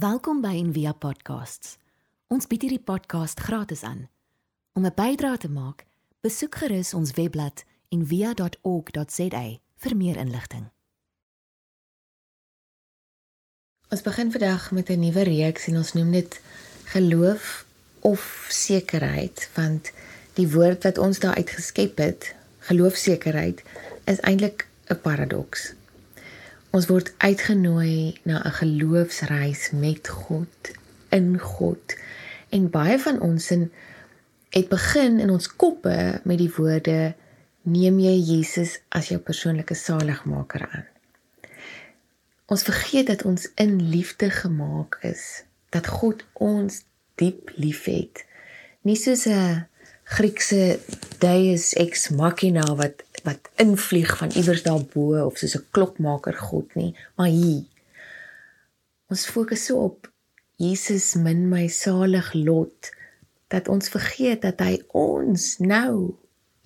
Welkom by Envia Podcasts. Ons bied hierdie podcast gratis aan. Om 'n bydrae te maak, besoek gerus ons webblad en via.org.za vir meer inligting. Ons begin vandag met 'n nuwe reeks en ons noem dit geloof of sekerheid want die woord wat ons daar uitgeskep het, geloofsekerheid, is eintlik 'n paradoks. Ons word uitgenooi na 'n geloofsreis met God, in God. En baie van ons in het begin in ons koppe met die woorde neem jy Jesus as jou persoonlike saligmaker aan. Ons vergeet dat ons in liefde gemaak is, dat God ons diep liefhet. Nie soos 'n Griekse deus ex machina wat wat invlieg van iewers daarbo of soos 'n klokmaker God nie, maar hier. Ons fokus so op Jesus min my salig lot dat ons vergeet dat hy ons nou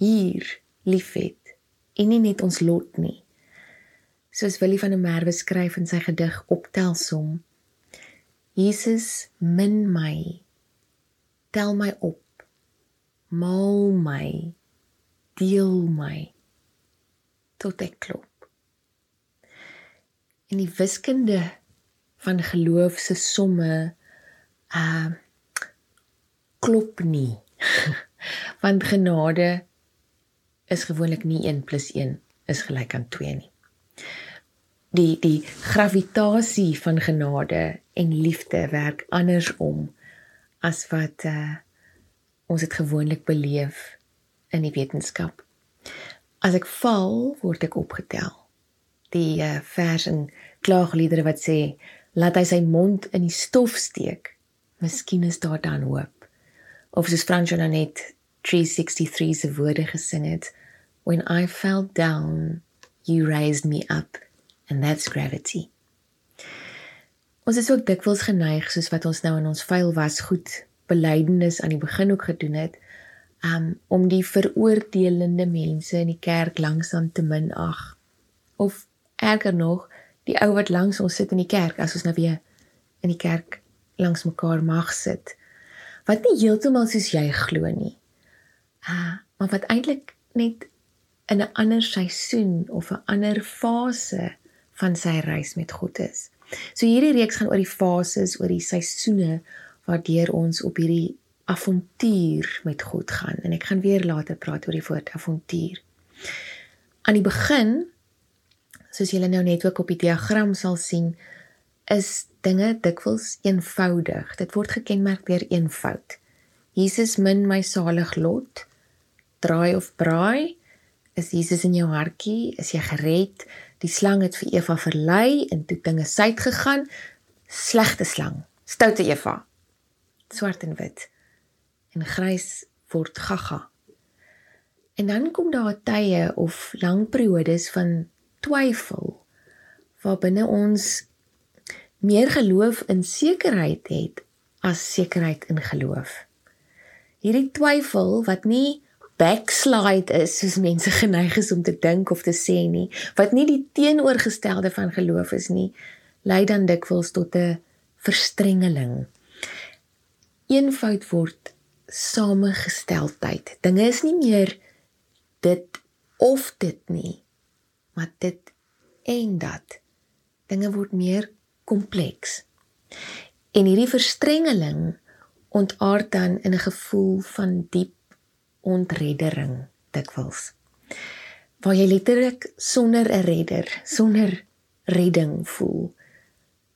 hier liefhet en nie net ons lot nie. Soos Willie van der Merwe skryf in sy gedig Optelsom. Jesus min my tel my op maal my deel my tot ek klop. In die wiskunde van geloof se somme uh klop nie. Want genade is gewoonlik nie 1 + 1 is gelyk aan 2 nie. Die die gravitasie van genade en liefde werk andersom as wat uh ons dit gewoonlik beleef in die wetenskap. As ek val, word ek opgetel. Die uh, vers in klaagliedere wat sê laat hy sy mond in die stof steek, miskien is daar dan hoop. Of soos Fransjo nou net 363 se woorde gesing het, when I fell down, you raised me up and that's gravity. Ons is ook dikwels geneig soos wat ons nou in ons vuil was goed belydenis aan die begin ook gedoen het um, om die veroordelende mense in die kerk langsaan te minag of erger nog die ou wat langs ons sit in die kerk as ons nou weer in die kerk langs mekaar mag sit wat nie heeltemal soos jy glo nie uh, maar wat eintlik net in 'n ander seisoen of 'n ander fase van sy reis met God is. So hierdie reeks gaan oor die fases, oor die seisoene waardeur ons op hierdie avontuur met God gaan en ek gaan weer later praat oor die woord avontuur. Aan die begin soos julle nou net ook op die diagram sal sien is dinge dikwels eenvoudig. Dit word gekenmerk deur eenvoud. Jesus min my salig lot. Draai of braai, is Jesus in jou hartjie? Is jy gered? Die slang het vir Eva verlei en toe dinge suid gegaan. Slegte slang. Stoute Eva swart en wit en grys word gaga. En dan kom daar tye of lang periodes van twyfel waar binne ons meer geloof in sekerheid het as sekerheid in geloof. Hierdie twyfel wat nie backslide is soos mense geneig is om te dink of te sê nie, wat nie die teenoorgestelde van geloof is nie, lei dan dikwels tot 'n verstrengeling eenvoud word samegesteldheid. Dinge is nie meer dit of dit nie, maar dit en dat. Dinge word meer kompleks. En hierdie verstrengeling ontaard dan in 'n gevoel van diep ontreddering dikwels. Waar jy letterlik sonder 'n redder, sonder redding voel.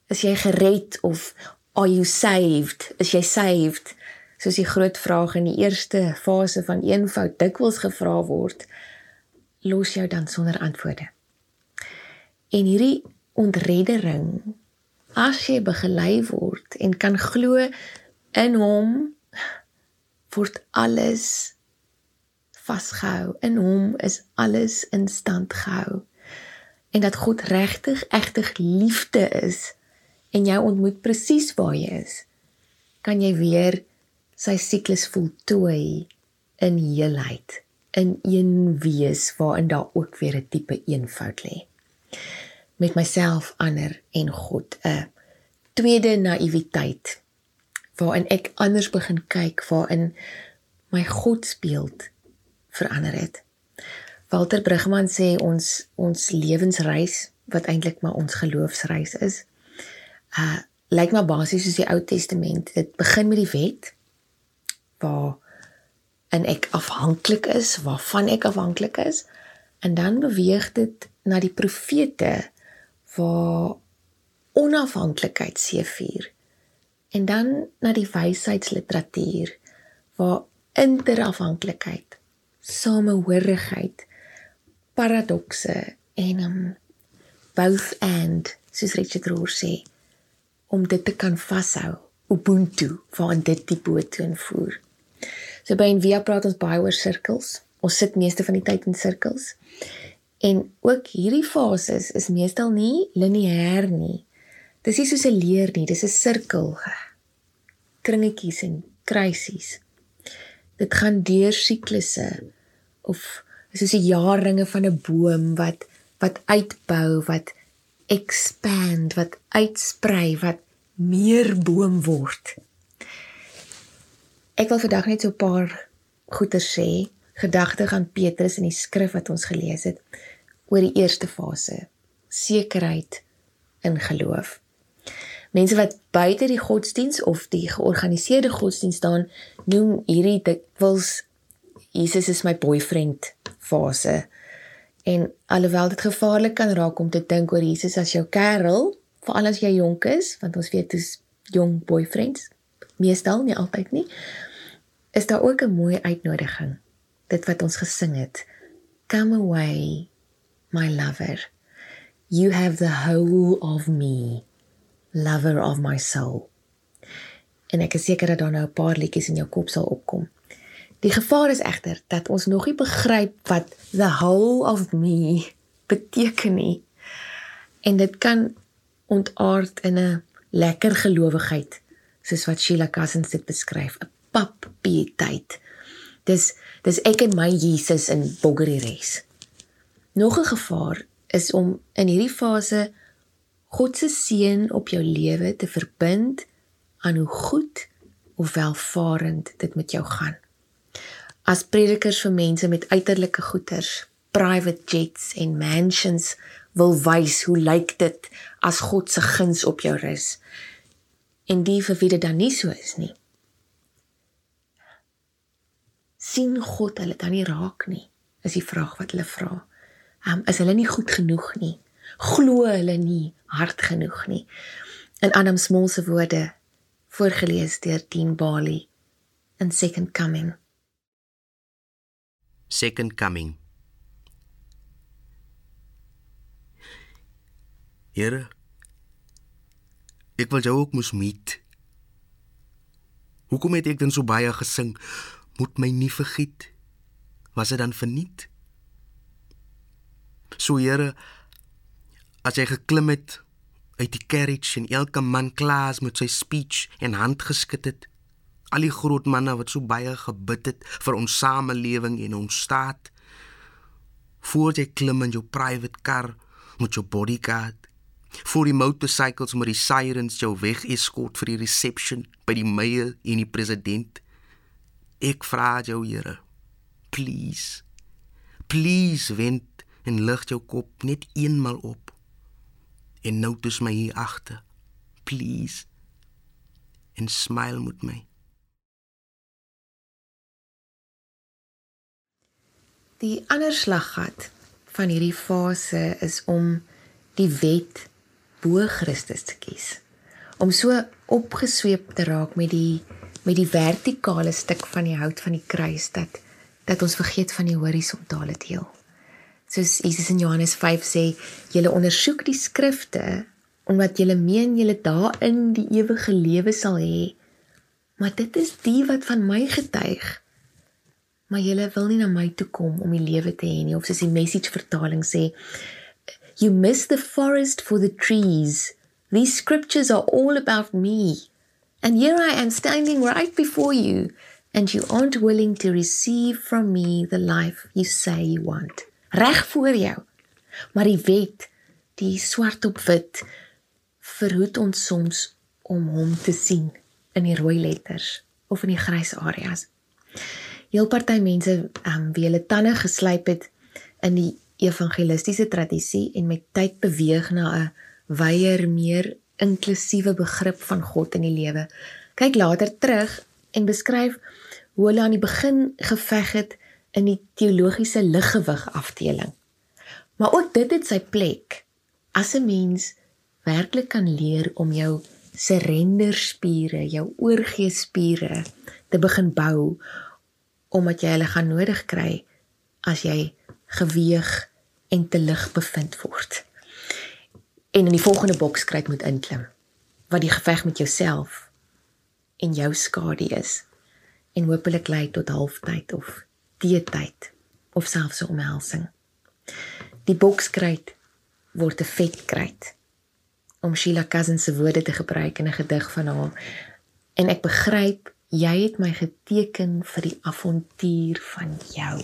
Is jy gered of are you saved? Is jy saved? Soos die groot vraag in die eerste fase van eenvoud dikwels gevra word, los jou dan sonder antwoorde. En hierdie ontreddering as jy begelei word en kan glo in hom word alles vasgehou in hom is alles in stand gehou en dat God regtig egtig liefde is en jou ontmoet presies waar jy is, kan jy weer sy siklus voltooi in heelheid, in een wees waarin daar ook weer 'n tipe eenvoud lê. Met myself, ander en God, 'n tweede naïwiteit waarin ek anders begin kyk waarin my godsbeeld verander het. Walter Brugman sê ons ons lewensreis wat eintlik maar ons geloofsreis is. Uh lyk maar basies soos die Ou Testament. Dit begin met die wet waar en ek afhanklik is, waarvan ek afhanklik is en dan beweeg dit na die profete waar onafhanklikheid seëvier en dan na die wysheidsliteratuur waar interafhanklikheid samehorigheid paradokse en um, both and soos Richard Rohr sê om dit te kan vashou ubuntu waarin dit die boot voer so by Envia praat ons baie oor sirkels. Ons sit meeste van die tyd in sirkels. En ook hierdie fases is meestal nie lineêr nie. Dis nie soos 'n leer nie dis 'n sirkel. Kringetjies en kruisies. Dit gaan deur siklusse of soos die jaarringe van 'n boom wat wat uitbou, wat expand, wat uitsprei, wat meer boom word. Ek wil vandag net so 'n paar goeie sê, gedagte aan Petrus in die skrif wat ons gelees het oor die eerste fase, sekerheid in geloof. Mense wat buite die godsdiens of die georganiseerde godsdiens staan, noem hierdie dikwels Jesus is my boyfriend fase. En alhoewel dit gevaarlik kan raak om te dink oor Jesus as jou kerel, veral as jy jonk is, want ons weet dis jong boyfriends, meestal nie altyd nie, is daar ook 'n mooi uitnodiging. Dit wat ons gesing het. Come away, my lover. You have the whole of me lover of my soul. En ek is seker dat daar nou 'n paar liedjies in jou kop sal opkom. Die gevaar is egter dat ons nog nie begryp wat the whole of me beteken nie. En dit kan ontaard in 'n lekker gelowigheid, soos wat Sheila Cousins dit beskryf, 'n pap pietyd. Dis dis ek en my Jesus in boggery res. Nog 'n gevaar is om in hierdie fase God se seën op jou lewe te verbind aan hoe goed of welvarend dit met jou gaan. As predikers vir mense met uiterlike goederes, private jets en mansions wil wys hoe lyk dit as God se guns op jou rus. En die vir wie dit dan nie so is nie. sien God hulle dan nie raak nie? Is die vraag wat hulle vra. Um, is hulle nie goed genoeg nie? Glo hulle nie hard genoeg nie. In Adam Small se woorde voorgeles deur Dean Bali in Second Coming. Second Coming. Here, ek wil jou ook moes meet. Hoekom het ek dan so baie gesing? Moet my nie vergiet. Was dit dan verniet? So Here, as hy geklim het uit die carriage en elke man klaas met sy speech en hand geskit het al die groot manne wat so baie gebid het vir ons samelewing en ons staat voor jy klim in jou private car met jou bodyguard voor die motorcycles met die sirens jou weg eskort vir die reception by die mayor en die president ek vra jou Here please please wend en lig jou kop net eenmal op en nou dis my hier agter. Please. En smile met my. Die ander slaggat van hierdie fase is om die wet bo Christus te kies. Om so opgesweep te raak met die met die vertikale stuk van die hout van die kruis dat dat ons vergeet van die horisontale deel soos Jesus in Johannes 5 sê, julle ondersoek die skrifte omdat julle meen julle daarin die ewige lewe sal hê. Maar dit is die wat van my getuig. Maar julle wil nie na my toe kom om die lewe te hê nie of soos die message vertaling sê, you miss the forest for the trees. These scriptures are all about me. And here I am standing right before you and you aren't willing to receive from me the life you say you want reg voor jou. Maar die wet, die swart op wit, verhoed ons soms om hom te sien in die rooi letters of in die grys areas. Heel party mense ehm um, wie hulle tande geslyp het in die evangelistiese tradisie en met tyd beweeg na 'n wyeer meer inklusiewe begrip van God in die lewe. Kyk later terug en beskryf hoe hulle aan die begin geveg het in die teologiese liggewig afdeling. Maar ook dit het sy plek as 'n mens werklik kan leer om jou surrenderspiere, jou oorgee spiere te begin bou omdat jy hulle gaan nodig kry as jy geweeg en te lig bevind word. En in die volgende boks kry jy moet inklim wat die geveg met jouself en jou skadu is en hopelik lei tot halftyd of teetyd of selfs 'n omhelsing. Die bokskruit word 'n vetkruit om Sheila Cousins se woorde te gebruik in 'n gedig van haar. En ek begryp jy het my geteken vir die avontuur van jou.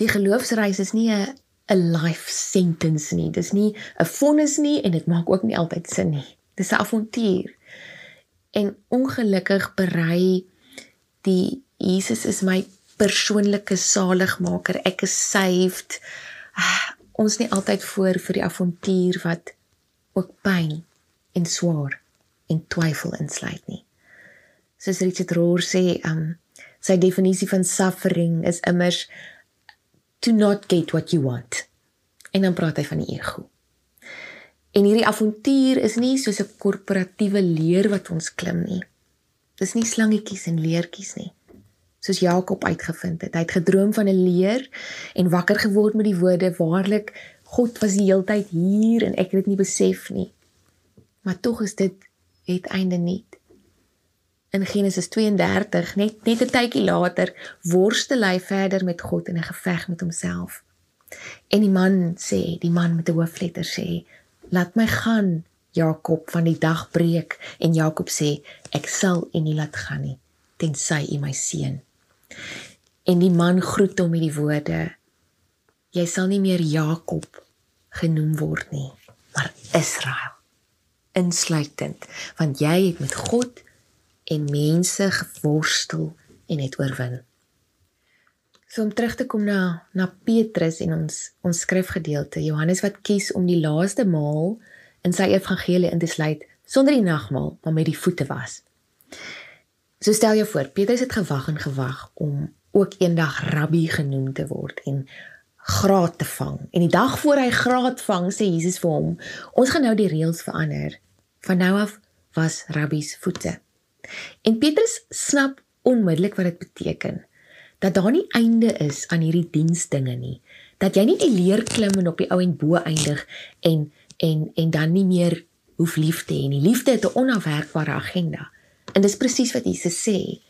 Die geloofsreis is nie 'n 'n life sentence nie. Dis nie 'n vonnis nie en dit maak ook nie altyd sin nie. Dis 'n avontuur. En ongelukkig berei die Jesus is my persoonlike saligmaker. Ek is saved. Ah, ons nie altyd voor vir die avontuur wat ook pyn en swaar en twyfel insluit nie. Soos Richard Rohr sê, um sy definisie van suffering is immers to not get what you want. En dan praat hy van die ego. En hierdie avontuur is nie soos 'n korporatiewe leer wat ons klim nie. Dis nie slangetjies en leertjies nie soos Jakob uitgevind het. Hy het gedroom van 'n leer en wakker geword met die woorde: "Waarlik, God was die heeltyd hier en ek het dit nie besef nie." Maar tog is dit het einde nie. In Genesis 32, net net 'n tydjie later, worstel hy verder met God in 'n geveg met homself. En die man sê, die man met 'n hoofletter sê: "Laat my gaan, Jakob, van die dag breek." En Jakob sê: "Ek sal u nie laat gaan nie, tensy u my seën." En die man groet hom met die woorde: Jy sal nie meer Jakob genoem word nie, maar Israel. Insluitend, want jy het met God en mense geworstel en het oorwin. So om terug te kom na na Petrus en ons ons skrifgedeelte, Johannes wat kies om die laaste maal in sy evangelie in te sluit sonder die nagmaal, maar met die voete was. So stel jou voor, Petrus het gewag en gewag om ook eendag rabbi genoem te word en graad te vang. En die dag voor hy graad vang, sê Jesus vir hom, ons gaan nou die reëls verander. Van nou af was rabbies voete. En Petrus snap onmiddellik wat dit beteken. Dat daar nie einde is aan hierdie diensdinge nie. Dat jy nie die leer klim en op die ou en bo eindig en en en dan nie meer hoef lief te hê nie. Liefde het 'n onafwerkbare agenda. En dis presies wat Jesus sê.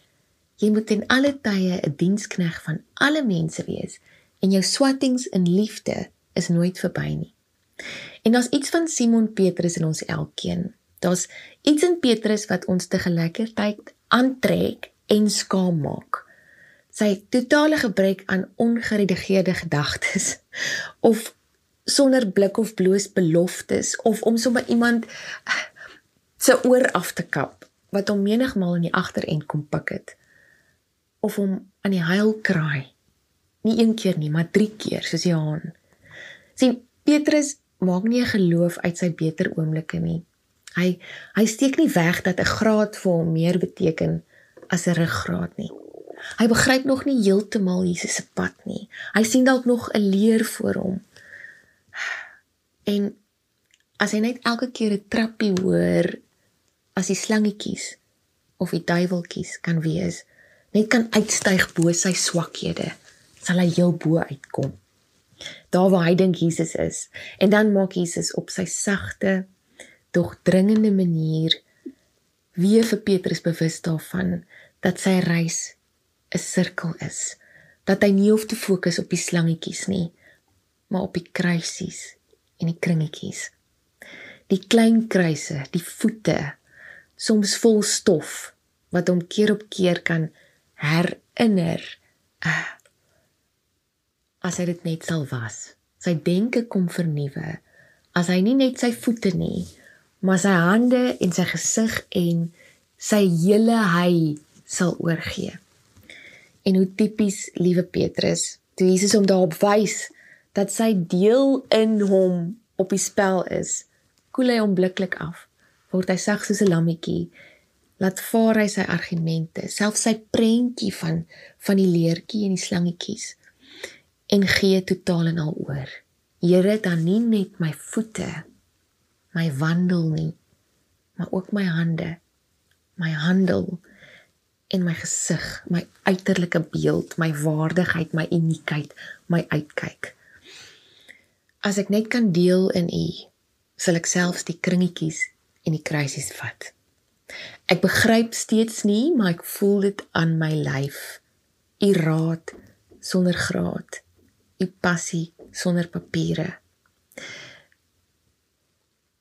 Jy moet in alle tye 'n dienskneg van alle mense wees en jou swattings in liefde is nooit verby nie. En daar's iets van Simon Petrus in ons elkeen. Daar's iets in Petrus wat ons te gelykertyd aantrek en skaam maak. Sy totale gebrek aan ongeredigeerde gedagtes of sonder blik of bloos beloftes of om sommer iemand se oor af te kap wat hom menigmal in die agterend kom pik het of hom aan die huil kraai. Nie een keer nie maar drie keer soos Johan sien Petrus maak nie 'n geloof uit sy beter oomblikke nie hy hy steek nie weg dat 'n graad vir hom meer beteken as 'n ruggraat nie. Hy begryp nog nie heeltemal Jesus se pad nie. Hy sien dalk nog 'n leer voor hom. En as hy net elke keer 'n trappie hoor as die slangetjies of die duiweltjies kan wees, net kan uitstyg bo sy swakhede, sal hy heel bo uitkom. Daar waar hy dink Jesus is, en dan maak Jesus op sy sagte, dog dringende manier weer vir Petrus bewus daarvan dat sy reis 'n sirkel is, dat hy nie hoef te fokus op die slangetjies nie, maar op die kruisies en die kringetjies. Die klein kruise, die voete soms vol stof wat hom keer op keer kan herinner uh, as hy dit net sal was. Sy denke kom vernuwe as hy nie net sy voete nie, maar sy hande en sy gesig en sy hele hy sal oorgee. En hoe tipies liewe Petrus, toe Jesus hom daarop wys dat sy deel in hom op die spel is, koel hy onmiddellik af. Word hy sag soos 'n lammetjie laat vaar hy sy argumente, selfs sy prentjie van van die leertjie en die slangetjies en gee totaal en al oor. Here, dan nie net my voete, my wandel nie, maar ook my hande, my handel en my gesig, my uiterlike beeld, my waardigheid, my uniekheid, my uitkyk. As ek net kan deel in U, sal ek selfs die kringetjies en die kruisies vat. Ek begryp steeds nie, maar ek voel dit aan my lyf. U raad sonder graad. U passie sonder papiere.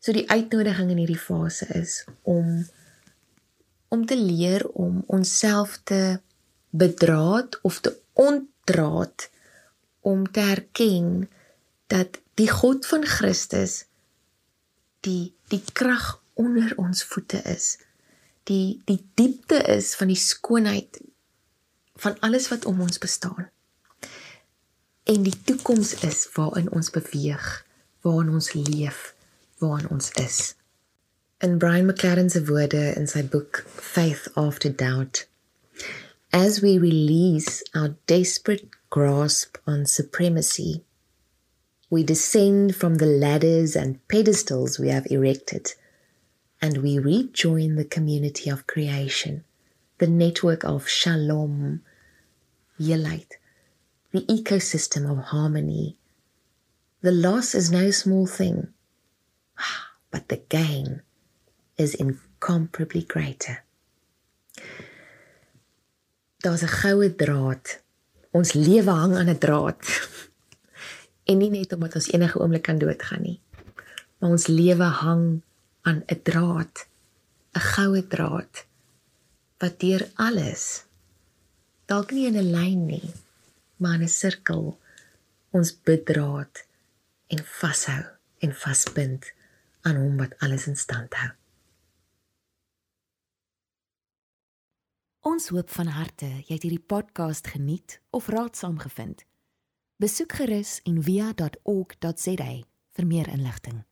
So die uitnodiging in hierdie fase is om om te leer om onsself te bedraad of te ontdraad om te erken dat die God van Christus die die krag onder ons voete is die die diepte is van die skoonheid van alles wat om ons bestaan. En die toekoms is waarin ons beweeg, waarin ons leef, waarin ons is. In Brian McLaren se woorde in sy boek Faith After Doubt, as we release our desperate grasp on supremacy, we descend from the ladders and pedestals we have erected and we rejoin the community of creation, the network of shalom, yelite, the ecosystem of harmony. The loss is no small thing, but the gain is incomparably greater. Daar's 'n goue draad. Ons lewe hang aan 'n draad. en nie net omdat ons enige oomblik kan doodgaan nie. Maar ons lewe hang aan 'n draad, 'n goue draad wat deur alles dalk nie in 'n lyn nie, maar in 'n sirkel ons bedraad en vashou en vasbind aan hom wat alles in stand hou. Ons hoop van harte jy het hierdie podcast geniet of raadsaam gevind. Besoek gerus en via.ok.za vir meer inligting.